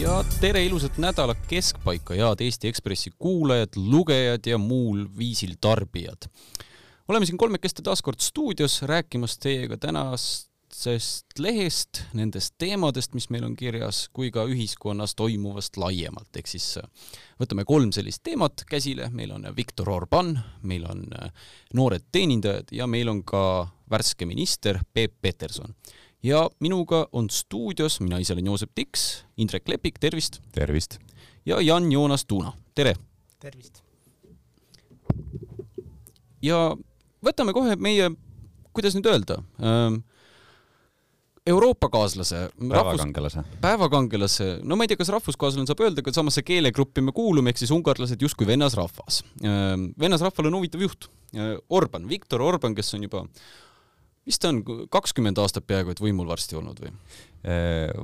ja tere ilusat nädala keskpaika, head Eesti Ekspressi kuulajad, lugejad ja muul viisil tarbijad. oleme siin kolmekesti taas kord stuudios rääkimas teiega tänasest lehest, nendest teemadest, mis meil on kirjas, kui ka ühiskonnas toimuvast laiemalt, ehk siis äh, võtame kolm sellist teemat käsile, meil on Viktor Orban, meil on äh, noored teenindajad ja meil on ka värske minister Peep Peterson ja minuga on stuudios, mina ise olen Joosep Tiks, Indrek Lepik, tervist! tervist! ja Jan-Joonas Tuuna, tere! tervist! ja võtame kohe meie, kuidas nüüd öelda ähm,, Euroopa-kaaslase, päevakangelase, päevakangelase, no ma ei tea, kas rahvuskaaslane saab öelda, aga samasse keelegruppi me kuulume, ehk siis ungarlased justkui vennasrahvas. Ähm, vennasrahval on huvitav juht, äh, Orban, Viktor Orban, kes on juba vist on kakskümmend aastat peaaegu et võimul varsti olnud või?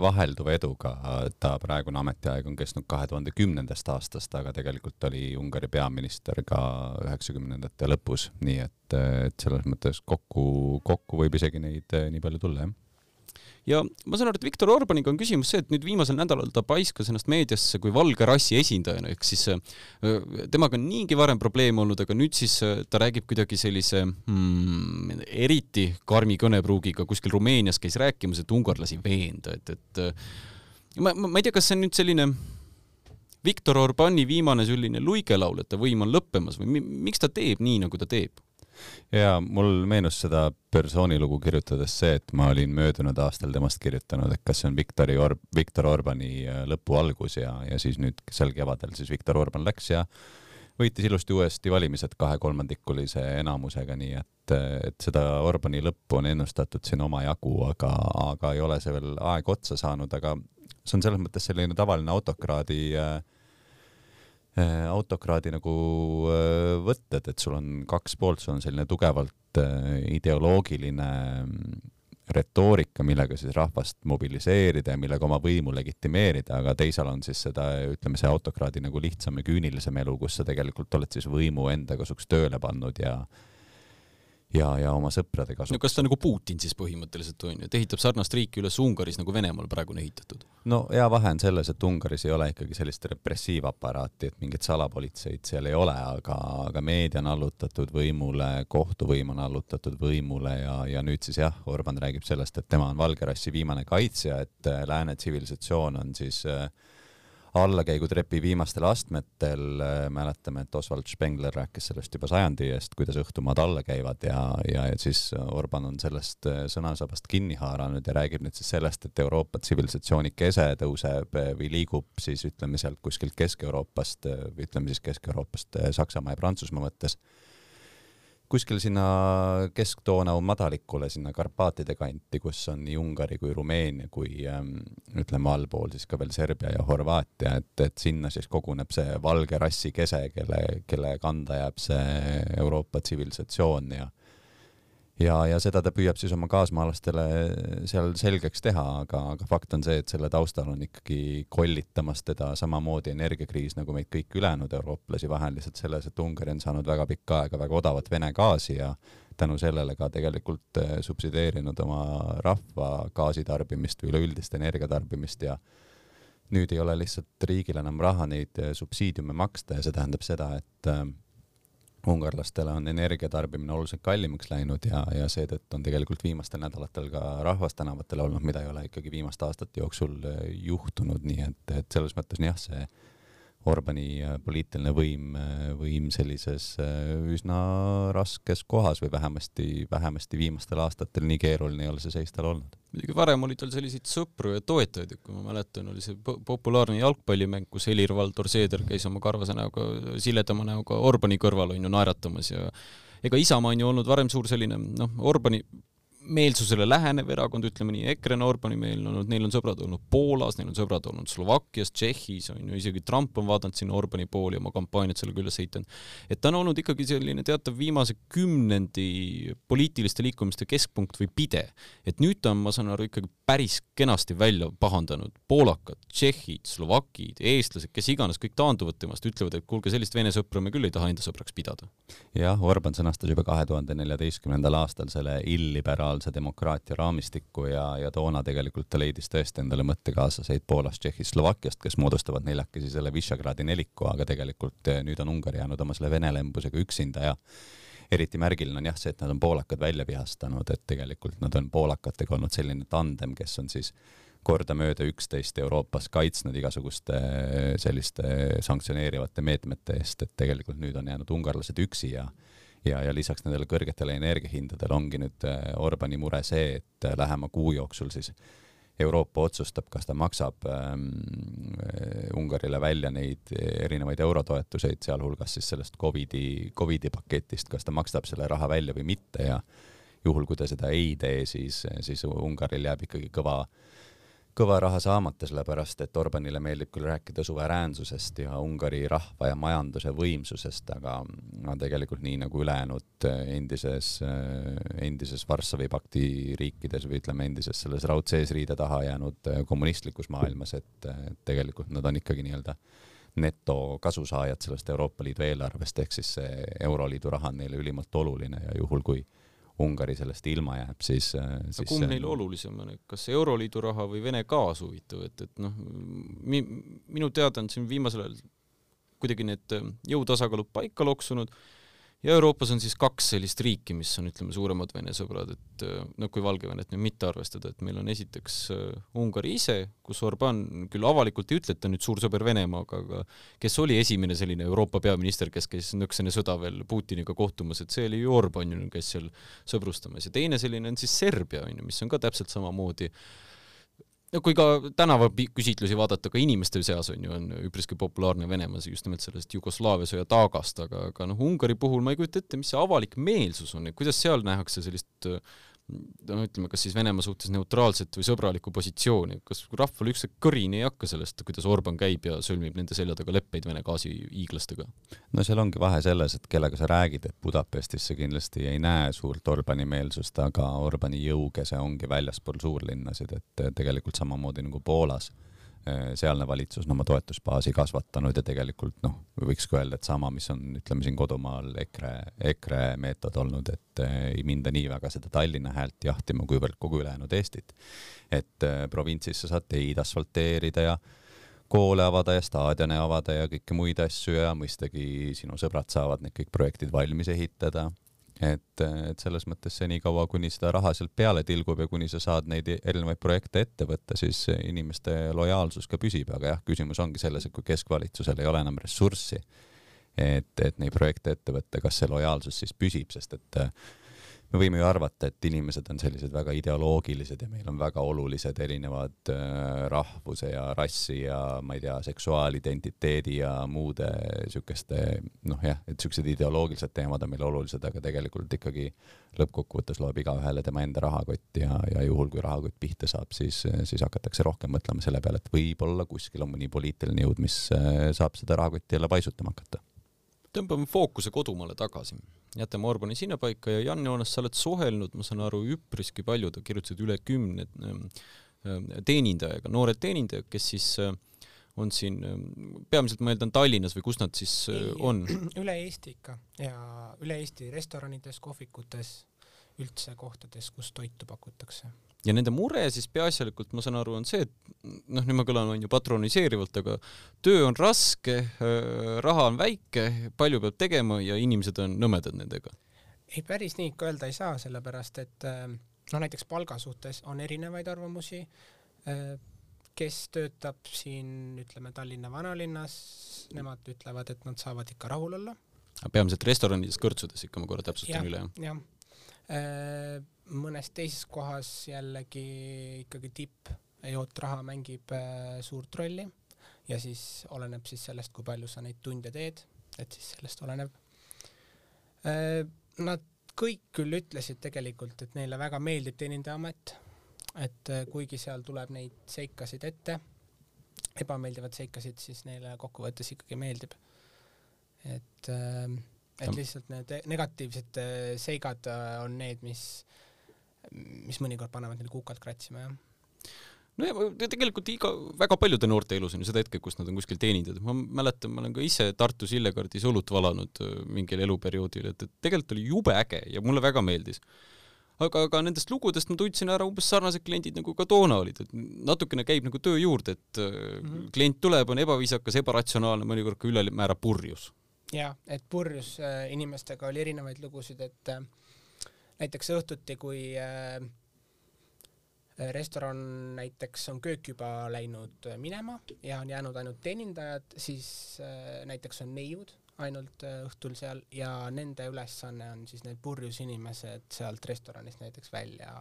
vahelduva eduga, ta praegune ametiaeg on kestnud kahe tuhande kümnendast aastast, aga tegelikult oli Ungari peaminister ka üheksakümnendate lõpus, nii et, et selles mõttes kokku, kokku võib isegi neid nii palju tulla, jah ja ma saan aru, et Viktor Orbaniga on küsimus see, et nüüd viimasel nädalal ta paiskas ennast meediasse kui valge rassi esindajana, ehk siis temaga on niigi varem probleeme olnud, aga nüüd siis ta räägib kuidagi sellise hmm, eriti karmi kõnepruugiga, kuskil Rumeenias käis rääkimas, et ungarlasi veenda, et, et ma, ma, ma ei tea, kas see on nüüd selline Viktor Orbani viimane selline luigelaul, et ta võim on lõppemas või miks ta teeb nii, nagu ta teeb? Ja mul meenus seda persoonilugu kirjutades see, et ma olin möödunud aastal temast kirjutanud, et kas see on Viktori Or-, Viktor Orbani äh, lõpu algus ja, ja siis nüüd sel kevadel siis Viktor Orban läks ja võitis ilusti uuesti valimised kahekolmandikulise enamusega, nii et, et seda Orbani lõppu on ennustatud siin omajagu, aga, aga ei ole see veel aeg otsa saanud, aga see on selles mõttes selline tavaline autokraadi Äh, autokraadi nagu äh, võtted, et sul on kaks poolt, sul on selline tugevalt äh, ideoloogiline mm, retoorika, millega siis rahvast mobiliseerida ja millega oma võimu legitimeerida, aga teisal on siis seda, ütleme, see autokraadi nagu lihtsam ja küünilisem elu, kus sa tegelikult oled siis võimu enda kasuks tööle pannud ja ja, ja oma sõprade kasuks. no kas ta nagu Putin siis põhimõtteliselt on ju, et ehitab sarnast riiki üles Ungaris, nagu Venemaal praegu on ehitatud? no hea vahe on selles, et Ungaris ei ole ikkagi sellist repressiivaparaati, et mingit salapolitseid seal ei ole, aga, aga meedia on allutatud võimule, kohtuvõim on allutatud võimule ja, ja nüüd siis jah, Orban räägib sellest, et tema on valge rassi viimane kaitsja, et äh, lääne tsivilisatsioon on siis äh, allakäigutrepi viimastel astmetel äh, mäletame, et Oswald Spengler rääkis sellest juba sajandi eest, kuidas õhtumaad alla käivad ja, ja, ja siis Orban on sellest äh, sõnasabast kinni haaranud ja räägib nüüd siis sellest, et Euroopa tsivilisatsiooni kese tõuseb äh, või liigub siis ütleme sealt kuskilt Kesk-Euroopast ütleme siis Kesk-Euroopast Saksamaa ja Prantsusmaa mõttes kuskil sinna Kesk-Donau madalikule, sinna Karpaatide kanti, kus on nii Ungari kui Rumeenia kui ähm, ütleme allpool siis ka veel Serbia ja Horvaatia, et, et sinna siis koguneb see valge rassi kese, kelle, kelle kanda jääb see Euroopa tsivilisatsioon ja ja, ja seda ta püüab siis oma kaasmaalastele seal selgeks teha, aga, aga fakt on see, et selle taustal on ikkagi kollitamas teda samamoodi energiakriis nagu meid kõiki ülejäänud eurooplasi, vahe on lihtsalt selles, et Ungari on saanud väga pikka aega väga odavat Vene gaasi ja tänu sellele ka tegelikult eh, subsideerinud oma rahva gaasitarbimist või üleüldist energiatarbimist ja nüüd ei ole lihtsalt riigil enam raha neid eh, subsiidiume maksta ja see tähendab seda, et eh, ungarlastele on energiatarbimine oluliselt kallimaks läinud ja, ja seetõttu on tegelikult viimastel nädalatel ka rahvas tänavatel olnud, mida ei ole ikkagi viimaste aastate jooksul eh, juhtunud, nii et, et selles mõttes jah, see Orbani äh, poliitiline võim, äh, võim sellises äh, üsna raskes kohas või vähemasti, vähemasti viimastel aastatel nii keeruline ei ole see seis tal olnud. muidugi varem oli tal selliseid sõpru ja toetajaid, et kui ma mäletan, oli see populaarne jalgpallimäng, kus Helir-Valdor Seeder käis oma karvase näoga, siledama näoga Orbani kõrval on ju naeratamas ja ega Isamaa on ju olnud varem suur selline noh, Orbani meelsusele lähenev erakond, ütleme nii, EKRE on Orbani meelne olnud, neil on sõbrad olnud Poolas, neil on sõbrad olnud Slovakkias, Tšehhis on ju, isegi Trump on vaadanud sinna Orbani pooli oma kampaaniat sellega üles ehitanud. et ta on olnud ikkagi selline teatav viimase kümnendi poliitiliste liikumiste keskpunkt või pide. et nüüd ta on, ma saan aru, ikkagi päris kenasti välja pahandanud poolakad, tšehhid, slovakid, eestlased, kes iganes, kõik taanduvad temast, ütlevad, et kuulge, sellist vene sõpra me küll ei taha enda sõbraks pidada. Jah, Orban sõnastas juba kahe tuhande neljateistkümnendal aastal selle illiberaalse liberaalse demokraatia raamistikku ja, ja toona tegelikult ta leidis tõesti endale mõttekaaslaseid Poolast, Tšehhist, Slovakkiast, kes moodustavad neljakesi selle Visegradi neliku, aga tegelikult eh, nüüd on Ungari jäänud oma selle vene lembusega üksinda ja eriti märgiline on jah see, et nad on poolakad välja vihastanud, et tegelikult nad on poolakatega olnud selline tandem, kes on siis kordamööda üksteist Euroopas kaitsnud igasuguste selliste sanktsioneerivate meetmete eest, et tegelikult nüüd on jäänud ungarlased üksi ja ja, ja lisaks nendele kõrgetele energiahindadele ongi nüüd äh, Orbani mure see, et äh, lähema kuu jooksul siis Euroopa otsustab, kas ta maksab ähm, äh, Ungarile välja neid erinevaid eurotoetuseid, sealhulgas siis sellest Covidi, Covidi paketist, kas ta maksab selle raha välja või mitte ja juhul, kui ta seda ei tee, siis, siis Ungaril jääb ikkagi kõva äh, kõva raha saamata, sellepärast et Orbanile meeldib küll rääkida suveräänsusest ja Ungari rahva ja majanduse võimsusest, aga no tegelikult nii nagu ülejäänud endises, endises Varssavi pakti riikides või ütleme, endises selles raudsees riide taha jäänud kommunistlikus maailmas, et tegelikult nad on ikkagi nii-öelda netokasusaajad sellest Euroopa Liidu eelarvest, ehk siis see Euroliidu raha on neile ülimalt oluline ja juhul, kui Ungari sellest ilma jääb, siis, äh, siis kumb neile olulisem on, kas Euroliidu raha või Vene gaas huvitav, et, et noh, mi-, minu teada on siin viimasel ajal kuidagi need jõutasakaalud paika loksunud ja Euroopas on siis kaks sellist riiki, mis on, ütleme, suuremad Vene sõbrad, et noh, kui Valgevenet nüüd mitte arvestada, et meil on esiteks uh, Ungari ise, kus Orban küll avalikult ei ütle, et ta nüüd suur sõber Venemaaga, aga kes oli esimene selline Euroopa peaminister, kes käis nõks enne sõda veel Putiniga kohtumas, et see oli ju Orban ju, kes seal sõbrustamas. Ja teine selline on siis Serbia, on ju, mis on ka täpselt samamoodi. uh, no kui ka tänavaküsitlusi vaadata, ka inimeste seas on ju, on üpriski populaarne Venemaas just nimelt sellest Jugoslaavia sõja taagast, aga, aga noh, Ungari puhul ma ei kujuta ette, mis see avalik meelsus on, et kuidas seal nähakse sellist no ütleme, kas siis Venemaa suhtes neutraalset või sõbralikku positsiooni, kas rahval ükskord kõrini ei hakka sellest, kuidas Orban käib ja sõlmib nende selja taga leppeid Vene gaasihiiglastega? no seal ongi vahe selles, et kellega sa räägid, et Budapestis sa kindlasti ei näe suurt Orbani meelsust, aga Orbani jõukese ongi väljaspool suurlinnasid, et tegelikult samamoodi nagu Poolas sealne valitsus on oma toetusbaasi kasvatanud ja tegelikult noh, võiks ka öelda, et sama, mis on, ütleme siin kodumaal EKRE, EKRE meetod olnud, et äh, ei minda nii väga seda Tallinna häält jahtima, kuivõrd kogu ülejäänud Eestit. et äh, provintsis sa saad teid asfalteerida ja koole avada ja staadione avada ja kõiki muid asju ja mõistagi sinu sõbrad saavad need kõik projektid valmis ehitada et, et selles mõttes senikaua, kuni seda raha sealt peale tilgub ja kuni sa saad neid erinevaid projekte ette võtta, siis inimeste lojaalsus ka püsib, aga jah, küsimus ongi selles, et kui keskvalitsusel ei ole enam ressurssi, et, et neid projekte ette võtta, kas see lojaalsus siis püsib, sest et äh, me võime ju arvata, et inimesed on sellised väga ideoloogilised ja meil on väga olulised erinevad äh, rahvuse ja rassi ja ma ei tea, seksuaalidentiteedi ja muude siukeste noh, jah, et siuksed ideoloogilised teemad on meile olulised, aga tegelikult ikkagi lõppkokkuvõttes loeb igaühele tema enda rahakott ja, ja juhul, kui rahakott pihta saab, siis, siis hakatakse rohkem mõtlema selle peale, et võib-olla kuskil on mõni poliitiline jõud, mis äh, saab seda rahakotti jälle paisutama hakata. Tõmbame fookuse kodumaale tagasi, jätame Orbani sinnapaika ja Jan Joonas, sa oled suhelnud, ma saan aru, üpriski paljud, kirjutasid üle kümne ähm, ähm, teenindajaga, noored teenindajad, kes siis äh, on siin, ähm, peamiselt ma eeldan Tallinnas või kus nad siis äh, Ei, on? üle Eesti ikka ja üle Eesti restoranides, kohvikutes, üldse kohtades, kus toitu pakutakse ja nende mure siis peaasjalikult, ma saan aru, on see, et noh, nüüd ma kõlan on ju patroniseerivalt, aga töö on raske, raha on väike, palju peab tegema ja inimesed on nõmedad nendega. ei, päris nii ikka öelda ei saa, sellepärast et noh, näiteks palga suhtes on erinevaid arvamusi. kes töötab siin, ütleme Tallinna vanalinnas, nemad ütlevad, et nad saavad ikka rahul olla. peamiselt restoranides, kõrtsudes ikka ma korra täpsustan ja, üle, jah? jah mõnes teises kohas jällegi ikkagi tippjootraha mängib äh, suurt rolli ja siis oleneb siis sellest, kui palju sa neid tunde teed, et siis sellest oleneb. Äh, nad kõik küll ütlesid tegelikult, et neile väga meeldib teenindajaamet, et äh, kuigi seal tuleb neid seikasid ette, ebameeldivad seikasid, siis neile kokkuvõttes ikkagi meeldib. et et lihtsalt need negatiivsed seigad on need, mis mis mõnikord panevad neil kukalt kratsima, jah no ja tegelikult iga, väga paljude noorte elus on ju seda hetke, kus nad on kuskil teenindatud, ma mäletan, ma olen ka ise Tartus Illekardis õlut valanud äh, mingil eluperioodil, et, et tegelikult oli jube äge ja mulle väga meeldis. aga, aga nendest lugudest ma tundsin ära umbes sarnased kliendid nagu ka toona olid, et natukene käib nagu töö juurde, et mm -hmm. klient tuleb, on ebaviisakas, ebaratsionaalne, mõnikord ka ülemäära purjus. Jah, et purjus äh, inimestega oli erinevaid lugusid, et äh, näiteks õhtuti, kui äh, restoran näiteks on köök juba läinud minema ja on jäänud ainult teenindajad, siis äh, näiteks on neiud ainult äh, õhtul seal ja nende ülesanne on siis need purjus inimesed sealt restoranist näiteks välja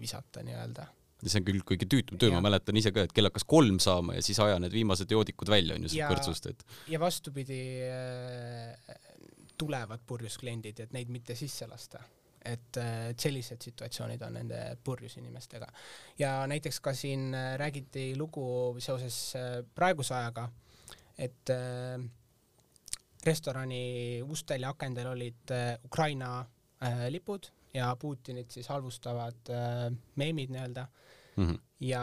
visata nii-öelda. Ja see on küll kõige tüütum töö, ma mäletan ise ka, et kell hakkas kolm saama ja siis aja need viimased joodikud välja onju sealt kõrtsust, et. ja vastupidi äh, tulevad purjus kliendid, et neid mitte sisse lasta et, äh, et sellised situatsioonid on nende purjus inimestega. ja näiteks ka siin räägiti lugu seoses praeguse ajaga, et äh, restorani ustel ja akendel olid äh, Ukraina äh, lipud ja Putinit siis halvustavad äh, meemid nii-öelda mm. -hmm. ja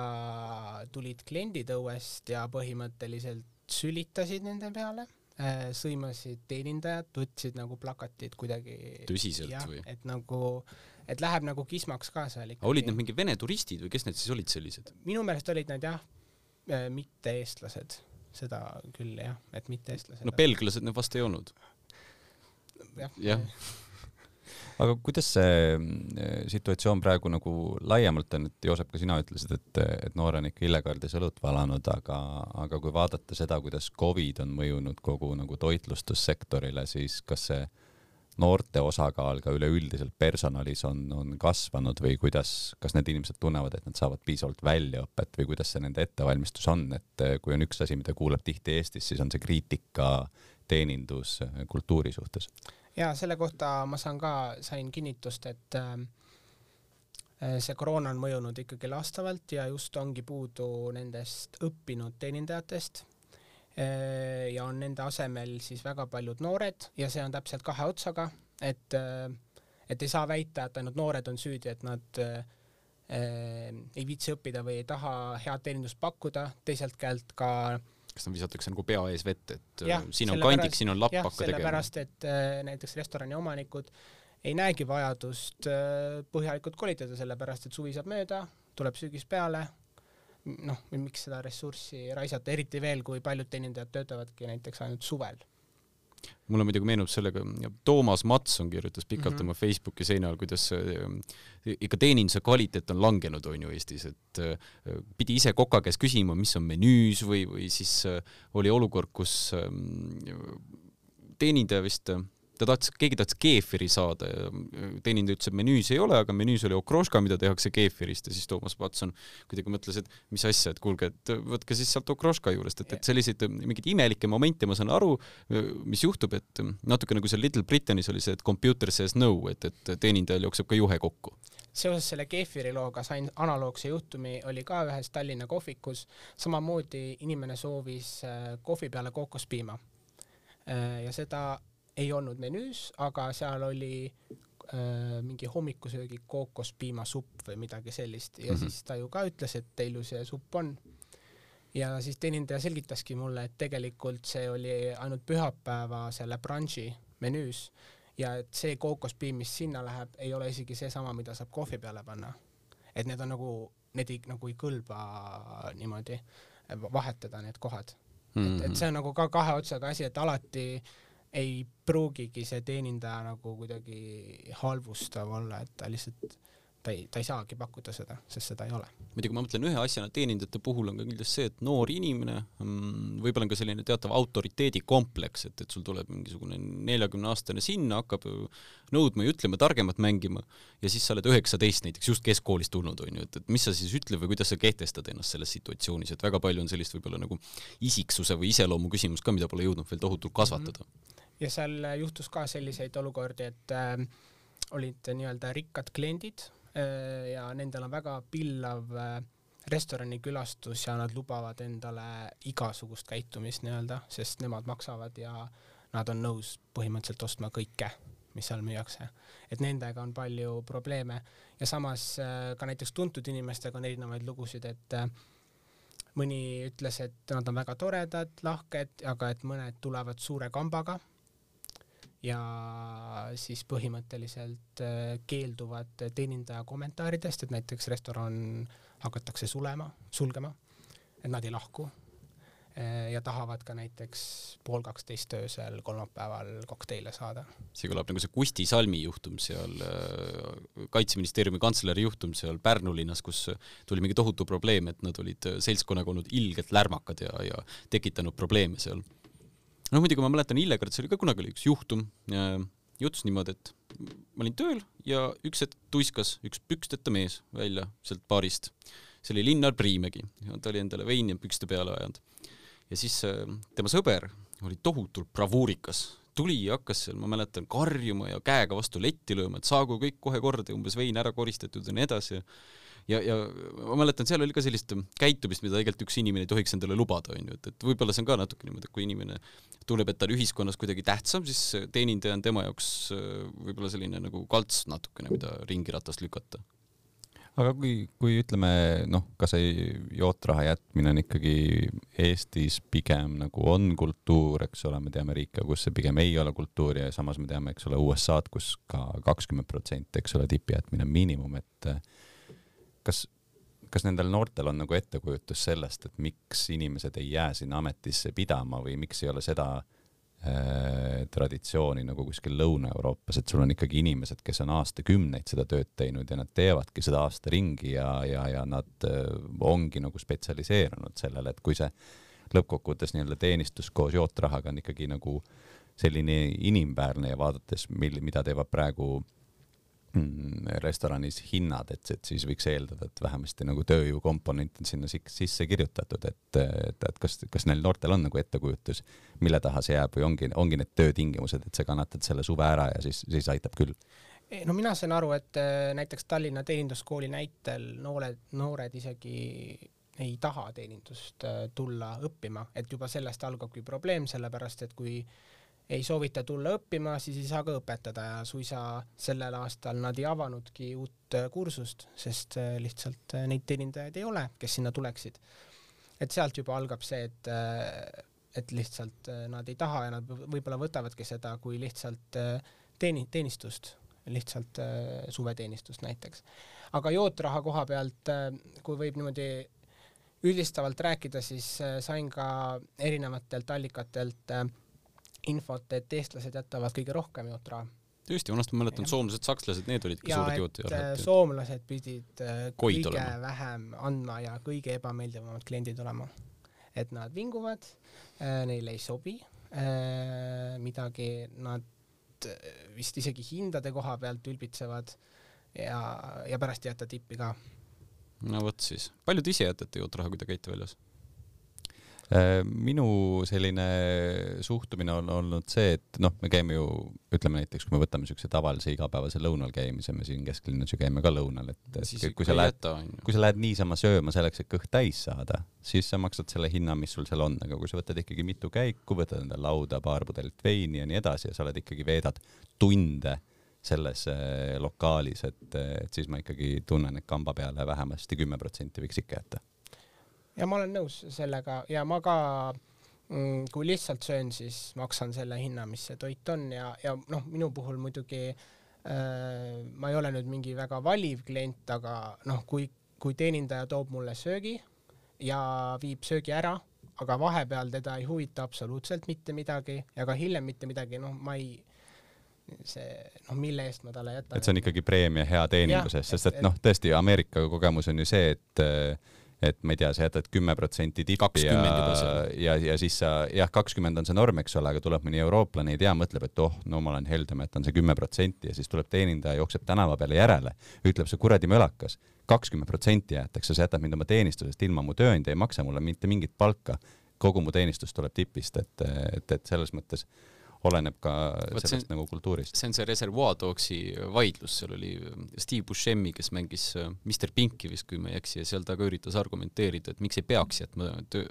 tulid kliendid õuest ja põhimõtteliselt sülitasid nende peale äh,, sõimasid teenindajat, võtsid nagu plakatid kuidagi tõsiselt jah, või? et nagu, et läheb nagu kismaks ka seal ikkagi. olid need mingi Vene turistid või kes need siis olid sellised? minu meelest olid nad jah, äh, mitte eestlased seda küll jah, et mitte eestlased. no belglased need vast ei olnud. jah ja. Aga kuidas see mm, situatsioon praegu nagu laiemalt on, et Joosep, ka sina ütlesid, et, et noor on ikka illegaaldes õlut valanud, aga, aga kui vaadata seda, kuidas Covid on mõjunud kogu nagu toitlustussektorile, siis kas see noorte osakaal ka üleüldiselt personalis on, on kasvanud või kuidas, kas need inimesed tunnevad, et nad saavad piisavalt väljaõpet või kuidas see nende ettevalmistus on, et eh, kui on üks asi, mida kuuleb tihti Eestis, siis on see kriitika teeninduskultuuri suhtes? Ja selle kohta ma saan ka, sain kinnitust, et äh, see koroona on mõjunud ikkagi lastavalt ja just ongi puudu nendest õppinud teenindajatest Äh, ja on nende asemel siis väga paljud noored ja see on täpselt kahe otsaga, et, äh, et ei saa väita, et ainult noored on süüdi, et nad äh, ei viitsi õppida või ei taha head teenindust pakkuda, teiselt käelt ka kas nad visatakse nagu pea ees vett, et ja, siin on kandik, siin on lapp, hakka tegema? sellepärast, et näiteks restorani omanikud ei näegi vajadust põhjalikult kolitada, sellepärast et suvi saab mööda, tuleb sügis peale, noh, miks seda ressurssi raisata, eriti veel, kui paljud teenindajad töötavadki näiteks ainult suvel mulle muidugi meenub sellega, Toomas Matson kirjutas pikalt mm -hmm. oma Facebooki seina all, kuidas äh, ikka teeninduse kvaliteet on langenud, on ju Eestis, et äh, pidi ise koka käest küsima, mis on menüüs või, või siis äh, oli olukord, kus teenindaja vist ta tahtis, keegi tahtis keefiri saada ja teenindaja ütles, et menüüs ei ole, aga menüüs oli okroška, mida tehakse keefirist ja siis Toomas Patson kuidagi mõtles, et mis asja, et kuulge, et võtke siis sealt okroška juurest, et, et selliseid mingeid imelikke momente ma saan aru, mis juhtub, et natuke nagu seal Little Britannis oli see, et computer says no, et, et teenindajal jookseb ka juhe kokku seoses selle keefiri looga sain analoogse juhtumi, oli ka ühes Tallinna kohvikus, samamoodi inimene soovis äh, kohvi peale kookospiima. Äh, ja seda ei olnud menüüs, aga seal oli äh, mingi hommikusöögi kookospiimasupp või midagi sellist ja mm -hmm. siis ta ju ka ütles, et teil ju see supp on. ja siis teenindaja selgitaski mulle, et tegelikult see oli ainult pühapäeva selle brunch'i menüüs ja et see kookospiim, mis sinna läheb, ei ole isegi seesama, mida saab kohvi peale panna. et need on nagu, need ei, nagu ei kõlba niimoodi vahetada, need kohad mm. -hmm. et, et mhm. see on nagu ka kahe otsaga asi, et alati äh, ei pruugigi see teenindaja nagu kuidagi halvustav olla, et ta lihtsalt ta ei, ta ei saagi pakkuda seda, sest seda ei ole. muidugi ma mõtlen ühe asjana teenindajate puhul on ka kindlasti see, et noor inimene mm, võib-olla on ka selline teatav autoriteedikompleks, et, et sul tuleb mingisugune neljakümne aastane sinna, hakkab nõudma ja ütlema, targemat mängima ja siis sa oled üheksateist näiteks just keskkoolist tulnud onju, et, et mis sa siis ütled või kuidas sa kehtestad ennast selles situatsioonis, et väga palju on sellist võib-olla nagu isiksuse või iseloomu küsimust ka, mida pole jõudnud veel tohutult kasvatada mm. -hmm ja seal juhtus ka selliseid olukordi, et äh, olid nii-öelda rikkad kliendid äh, ja nendel on väga pillav äh, restoranikülastus ja nad lubavad endale igasugust käitumist nii-öelda, sest nemad maksavad ja nad on nõus põhimõtteliselt ostma kõike, mis seal müüakse. et nendega on palju probleeme ja samas äh, ka näiteks tuntud inimestega on erinevaid lugusid, et äh, mõni ütles, et nad on väga toredad, lahked, aga et mõned tulevad suure kambaga ja siis põhimõtteliselt äh, keelduvad teenindaja kommentaaridest, et näiteks restoran hakatakse sulema, sulgema, et nad ei lahku äh, ja tahavad ka näiteks pool kaksteist öösel kolmapäeval kokteile saada. see kõlab nagu see Kusti Salmi juhtum seal, äh, kaitseministeeriumi kantsleri juhtum seal Pärnu linnas, kus tuli mingi tohutu probleem, et nad olid seltskonnaga olnud ilgelt lärmakad ja, ja tekitanud probleeme seal noh, muidugi ma mäletan Illegardis oli ka kunagi oli üks juhtum, juhtus niimoodi, et ma olin tööl ja üks hetk tuiskas üks püksteta mees välja sealt baarist. see oli Linnar Priimägi, ta oli endale veini pükste peale ajanud. ja siis äh, tema sõber oli tohutult bravuurikas, tuli ja hakkas seal, ma mäletan, karjuma ja käega vastu letti lööma, et saagu kõik kohe korda, umbes vein ära koristatud ja nii edasi ja, ja ma mäletan, seal oli ka sellist käitumist, mida tegelikult üks inimene ei tohiks endale lubada, onju, et, et võib-olla see on ka natuke niimoodi, et kui inimene tunneb, et ta on ühiskonnas kuidagi tähtsam, siis teenindaja on tema jaoks äh, võib-olla selline nagu kalts natukene, mida ringiratast lükata. Aga kui, kui ütleme noh, ka see jootraha jätmine on ikkagi Eestis pigem nagu on kultuur, eks ole, me teame riike, kus see pigem ei ole kultuur ja samas me teame, eks ole, USA-d, kus ka kakskümmend protsenti, eks ole, tipi jätmine on miinimum, et kas, kas nendel noortel on nagu ettekujutus sellest, et miks inimesed ei jää sinna ametisse pidama või miks ei ole seda äh, traditsiooni nagu kuskil Lõuna-Euroopas, et sul on ikkagi inimesed, kes on aastakümneid seda tööd teinud ja nad teevadki seda aasta ringi ja, ja, ja nad äh, ongi nagu spetsialiseerunud sellele, et kui see lõppkokkuvõttes nii-öelda teenistus koos jootrahaga on ikkagi nagu selline inimväärne ja vaadates, mil, mida teevad praegu Mm, restoranis hinnad, et, et siis võiks eeldada, et vähemasti nagu tööjõukomponent on sinna sisse kirjutatud, et, et, et kas, kas neil noortel on nagu ettekujutus, mille taha see jääb või ongi, ongi need töötingimused, et sa kannatad selle suve ära ja siis, siis aitab küll? no mina saan aru, et äh, näiteks Tallinna Teeninduskooli näitel noored, noored isegi ei taha teenindust äh, tulla õppima, et juba sellest algabki probleem, sellepärast et kui äh, ei soovita tulla õppima, siis ei saa ka õpetada ja suisa sellel aastal nad ei avanudki uut äh, kursust, sest äh, lihtsalt äh, neid teenindajaid ei ole, kes sinna tuleksid. et sealt juba algab see, et, et lihtsalt nad ei taha ja nad võib-olla võtavadki seda kui lihtsalt teeni-, teenistust, lihtsalt suveteenistust näiteks. aga jootraha koha pealt, kui võib niimoodi üldistavalt rääkida, siis sain ka erinevatelt allikatelt äh, infot, et eestlased jätavad kõige rohkem jootraha. tõesti, vanasti ma mäletan, soomlased, sakslased, need olidki ja suured jootajad. soomlased pidid äh, Koid kõige olema. vähem andma ja kõige ebameeldivamad kliendid olema. et nad vinguvad, äh, neile ei sobi äh, midagi, nad vist isegi hindade koha pealt ülbitsevad ja, ja pärast ei jäta tippi ka. no vot siis, palju te ise jätate jootraha, kui te käite väljas? Äh, minu selline suhtumine on olnud see, et noh, me käime ju, ütleme näiteks, kui me võtame siukse tavalise igapäevase lõunal käimise, me siin kesklinnas ju käime ka lõunal, et siis kui sa lähed, kui sa lähed niisama sööma selleks, et kõht täis saada, siis sa maksad selle hinna, mis sul seal on, aga kui sa võtad ikkagi mitu käiku, võtad endale lauda paar pudelit veini ja nii edasi ja sa oled ikkagi, veedad tunde selles äh, lokaalis, et, et siis ma ikkagi tunnen, et kamba peale vähemasti kümme protsenti võiks ikka jätta ja ma olen nõus sellega ja ma ka mm, kui lihtsalt söön, siis maksan selle hinna, mis see toit on ja, ja noh, minu puhul muidugi äh, ma ei ole nüüd mingi väga valiv klient, aga noh, kui, kui teenindaja toob mulle söögi ja viib söögi ära, aga vahepeal teda ei huvita absoluutselt mitte midagi ja ka hiljem mitte midagi, noh, ma ei see noh, mille eest ma talle jätan. et see on ikkagi preemia hea teeninduse eest, sest et, et noh, tõesti Ameerika kogemus on ju see, et et ma ei tea, sa jätad kümme protsenti tippi ja, ja, ja siis sa jah, kakskümmend on see norm, eks ole, aga tuleb mõni eurooplane, ei tea, mõtleb, et oh, no ma olen heldem, jätan see kümme protsenti ja siis tuleb teenindaja, jookseb tänava peale järele, ütleb see kuradi mölakas, kakskümmend protsenti jäetakse, sa jätad mind oma teenistusest ilma, mu tööandja ei maksa mulle mitte mingit palka, kogu mu teenistus tuleb tipist, et, et, et selles mõttes oleneb ka Võt sellest see, nagu kultuurist. see on see Reservoir Dogsi vaidlus, seal oli Steve Buscemi, kes mängis äh, Mr Pinki vist, kui ma ei eksi, ja seal ta ka üritas argumenteerida, et miks ei peaks jätma töö,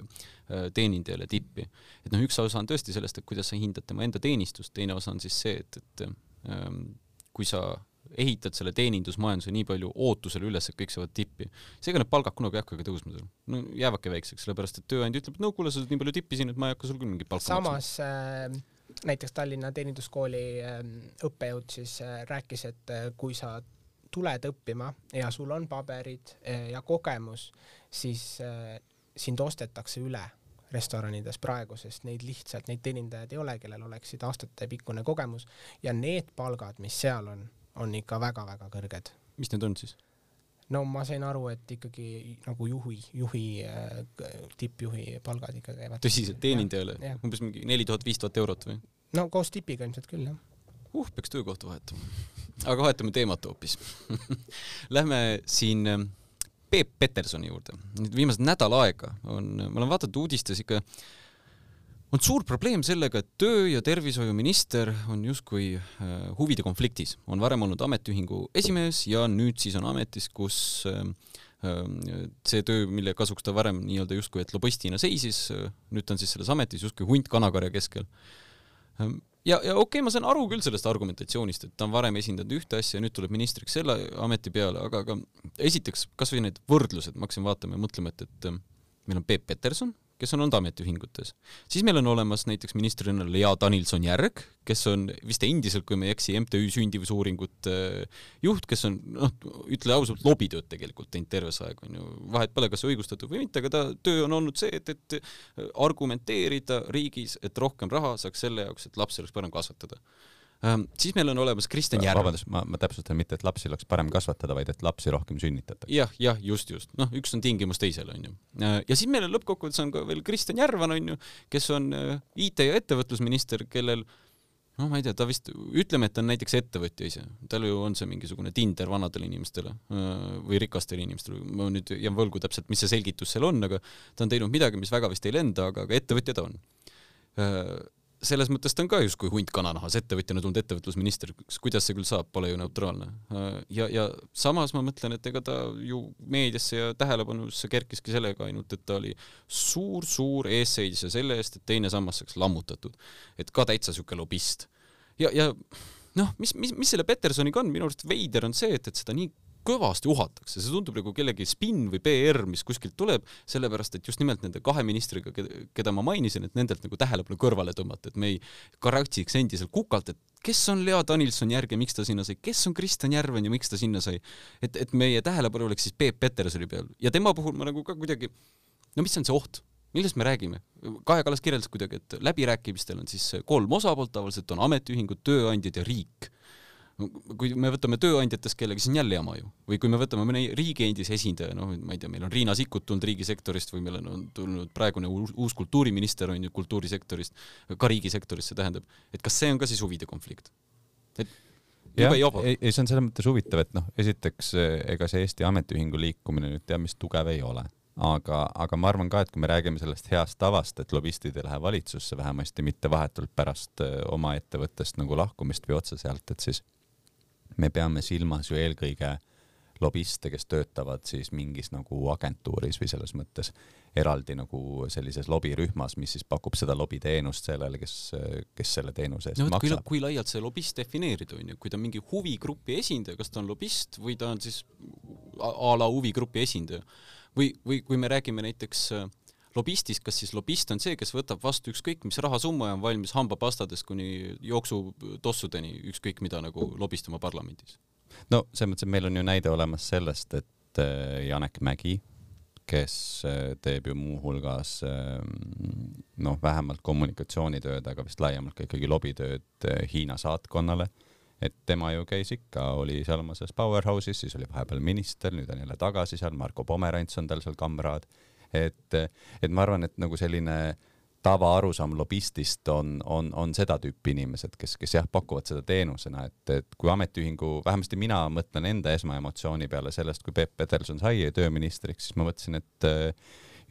äh, teenindajale tippi. et noh, üks osa on tõesti sellest, et kuidas sa hindad tema enda teenistust, teine osa on siis see, et, et ähm, kui sa ehitad selle teenindusmajanduse nii palju ootusele üles, et kõik saavad tippi. seega need palgad kunagi ei hakkagi tõusma seal. no jäävadki väikseks, sellepärast et tööandja ütleb, et no kuule, sa saad nii palju tippi siin, et ma ei hakka sul küll mingit palka samas maksma. Äh näiteks Tallinna Teeninduskooli ähm, õppejõud siis äh, rääkis, et äh, kui sa tuled õppima ja sul on paberid äh, ja kogemus, siis sind ostetakse üle restoranides praegu, sest neid lihtsalt, neid teenindajaid ei ole, kellel oleksid aastatepikkune kogemus ja need palgad, mis seal on, on ikka väga-väga kõrged. mis need on siis? No ma sain aru, et ikkagi nagu juhi, juhi, tippjuhi palgad ikka käivad. tõsiselt, teenindajale? umbes mingi neli tuhat, viis tuhat eurot või? no koos tipiga ilmselt küll, jah. uh, peaks töökohta vahetama. aga vahetame teemat hoopis Lähme siin ähm, Peep Petersoni juurde. nüüd viimased nädal aega on, ma olen vaadanud uudistes ikka on suur probleem sellega, et töö- ja tervishoiuminister on justkui äh, huvide konfliktis. on varem olnud ametiühingu esimees ja nüüd siis on ametis, kus äh, äh, see töö, mille kasuks ta varem nii-öelda justkui et lobistina seisis, nüüd ta on siis selles ametis justkui hunt kanakarja keskel. ja, ja okei okay,, ma saan aru küll sellest argumentatsioonist, et ta on varem esindanud ühte asja ja nüüd tuleb ministriks selle ameti peale, aga, aga esiteks kasvõi need võrdlused, ma hakkasin vaatama ja mõtlema, et, et meil on Peep Peterson, kes on olnud ametiühingutes. siis meil on olemas näiteks ministrina Lea Danilson-Järg, kes on vist endiselt, kui ma ei eksi, MTÜ sündivusuuringute juht, kes on noh, ütle ausalt, lobitööd tegelikult teinud terve see aeg, on ju, vahet pole, kas õigustatud või mitte, aga ta töö on olnud see, et, et argumenteerida riigis, et rohkem raha saaks selle jaoks, et lapsi oleks parem kasvatada Ähm, siis meil on olemas Kristjan Järv. vabandust, ma, ma täpsustan mitte, et lapsi oleks parem kasvatada, vaid et lapsi rohkem sünnitatakse. jah, jah, just, just. noh, üks on tingimus teisele, onju. Äh, ja siis meil on lõppkokkuvõttes on ka veel Kristjan Järvan, onju, kes on äh, IT- ja ettevõtlusminister, kellel noh, ma ei tea, ta vist, ütleme, et ta on näiteks ettevõtja ise, tal ju on see mingisugune Tinder vanadele inimestele äh, või rikastele inimestele, ma nüüd jään võlgu täpselt, mis see selgitus seal on, aga ta on teinud midagi, mis väga vist ei lenda, aga, aga ettevõtja ta on selles mõttes ta on ka justkui hunt kananahas, ettevõtjana tulnud ettevõtlusminister, kuidas see küll saab, pole ju neutraalne. ja, ja samas ma mõtlen, et ega ta ju meediasse ja tähelepanusse kerkiski sellega ainult, et ta oli suur-suur eesseisja selle eest, et teine sammas saaks lammutatud. et ka täitsa siuke lobist. ja, ja noh, mis, mis, mis selle Petersoniga on, minu arust veider on see, et, et seda nii kõvasti uhatakse, see tundub nagu kellegi spinn või PR, mis kuskilt tuleb, sellepärast et just nimelt nende kahe ministriga, keda ma mainisin, et nendelt nagu tähelepanu kõrvale tõmmata, et me ei karatsiks endiselt kukalt, et kes on Lea Danilson-Järg ja miks ta sinna sai, kes on Kristjan Järven ja miks ta sinna sai. et, et meie tähelepanu oleks siis Peep Petersoni peal ja tema puhul ma nagu ka kuidagi, no mis on see oht? millest me räägime? Kaja Kallas kirjeldas kuidagi, et läbirääkimistel on siis kolm osapoolt, tavaliselt on ametiühingud, tööandjad ja riik kui me võtame tööandjatest kellegi, siis on jälle jama ju. või kui me võtame mõne riigi endise esindaja, noh, ma ei tea, meil on Riina Sikkut tulnud riigisektorist või meil on, tulnud praegune uus, uus kultuuriminister on ju kultuurisektorist, ka riigisektorist, see tähendab, et kas see on ka siis huvide konflikt? et jah, ei, ei see on selles mõttes huvitav, et noh, esiteks ega see Eesti Ametiühingu liikumine nüüd teab mis tugev ei ole aga, aga ma arvan ka, et kui me räägime sellest heast tavast, et lobistid ei lähe valitsusse vähemasti mitte vahetult pärast oma ettevõttest nagu lahkumist või otse sealt, et siis me peame silmas ju eelkõige lobiste, kes töötavad siis mingis nagu agentuuris või selles mõttes eraldi nagu sellises lobirühmas, mis siis pakub seda lobiteenust sellele, kes, kes selle teenuse eest no, maksab. kui laialt see lobist defineerida on ju, kui ta mingi huvigrupi esindaja, kas ta on lobist või ta on siis a la huvigrupi esindaja või, või kui me räägime näiteks äh, lobistist, kas siis lobist on see, kes võtab vastu ükskõik mis rahasumma ja on valmis hambapastadest kuni jooksutossudeni ükskõik mida nagu lobistama parlamendis? no selles mõttes, et meil on ju näide olemas sellest, et äh, Janek Mägi, kes äh, teeb ju muuhulgas ähm, noh, vähemalt kommunikatsioonitööd, aga vist laiemalt ka ikkagi lobitööd äh, Hiina saatkonnale, et tema ju käis ikka, oli seal oma selles Powerhouse'is, siis oli vahepeal minister, nüüd on jälle tagasi seal, Marko Pomerants on tal seal kamraad et, et ma arvan, et nagu selline tavaarusaam lobistist on, on, on seda tüüpi inimesed, kes, kes jah, pakuvad seda teenusena, et, et kui ametiühingu, vähemasti mina mõtlen enda esmaemotsiooni peale sellest, kui Peep Peterson sai tööministriks, siis ma mõtlesin, et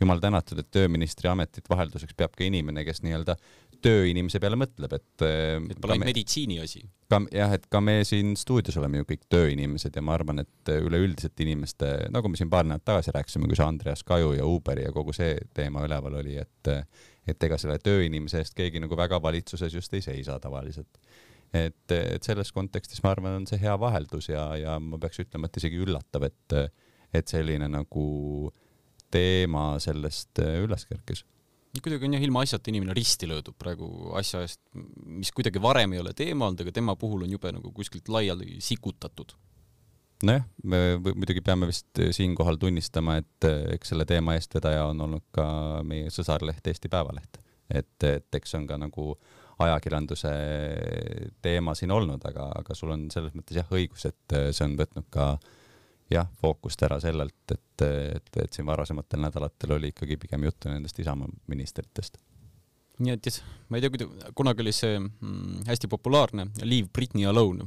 jumal tänatud, et tööministri ametit vahelduseks peab ka inimene, kes nii-öelda tööinimese peale mõtleb, et. et pole ainult meditsiini asi. ka jah, et ka me siin stuudios oleme ju kõik tööinimesed ja ma arvan, et üleüldiselt inimeste, nagu me siin paar nädalat tagasi rääkisime, kui see Andreas Kaju ja Uberi ja kogu see teema üleval oli, et, et ega selle tööinimese eest keegi nagu väga valitsuses just ei seisa tavaliselt et, et selles kontekstis ma arvan, on see hea vaheldus ja, ja ma peaks ütlema, et isegi üllatav, et, et selline nagu teema sellest üles kerkis kuidagi on jah ilmaasjata inimene risti löödud praegu asja eest, mis kuidagi varem ei ole teema olnud, aga tema puhul on jube nagu kuskilt laiali sikutatud. nojah, me muidugi peame vist siinkohal tunnistama, et eks selle teema eestvedaja on olnud ka meie sõsarleht Eesti Päevaleht. et, et eks see on ka nagu ajakirjanduse teema siin olnud, aga, aga sul on selles mõttes jah õigus, et see on võtnud ka jah, fookust ära sellelt, et, et, et siin varasematel nädalatel oli ikkagi pigem juttu nendest Isamaa ministritest nii et jah, ma ei tea, kuida-, kunagi oli see mm, hästi populaarne Leave Britney alone,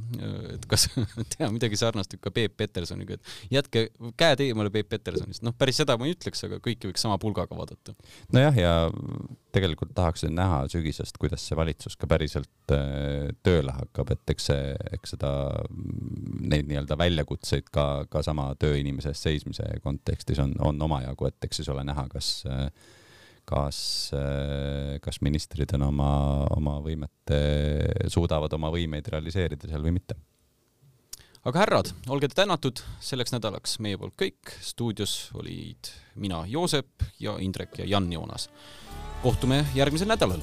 et kas teha midagi sarnast ikka Peep Petersoniga, et jätke käed eemale Peep Petersonist, noh, päris seda ma ei ütleks, aga kõiki võiks sama pulgaga vaadata. nojah, ja tegelikult tahaks näha sügisest, kuidas see valitsus ka päriselt äh, tööle hakkab, et eks see, eks seda, neid nii-öelda väljakutseid ka, ka sama tööinimese eest seismise kontekstis on, on omajagu, et eks siis ole näha, kas äh, kas, äh, kas ministrid on oma, oma võimet, suudavad oma võimeid realiseerida seal või mitte. aga härrad, olge tänatud selleks nädalaks meie poolt kõik. stuudios olid mina, Joosep ja Indrek ja Jan Joonas. kohtume järgmisel nädalal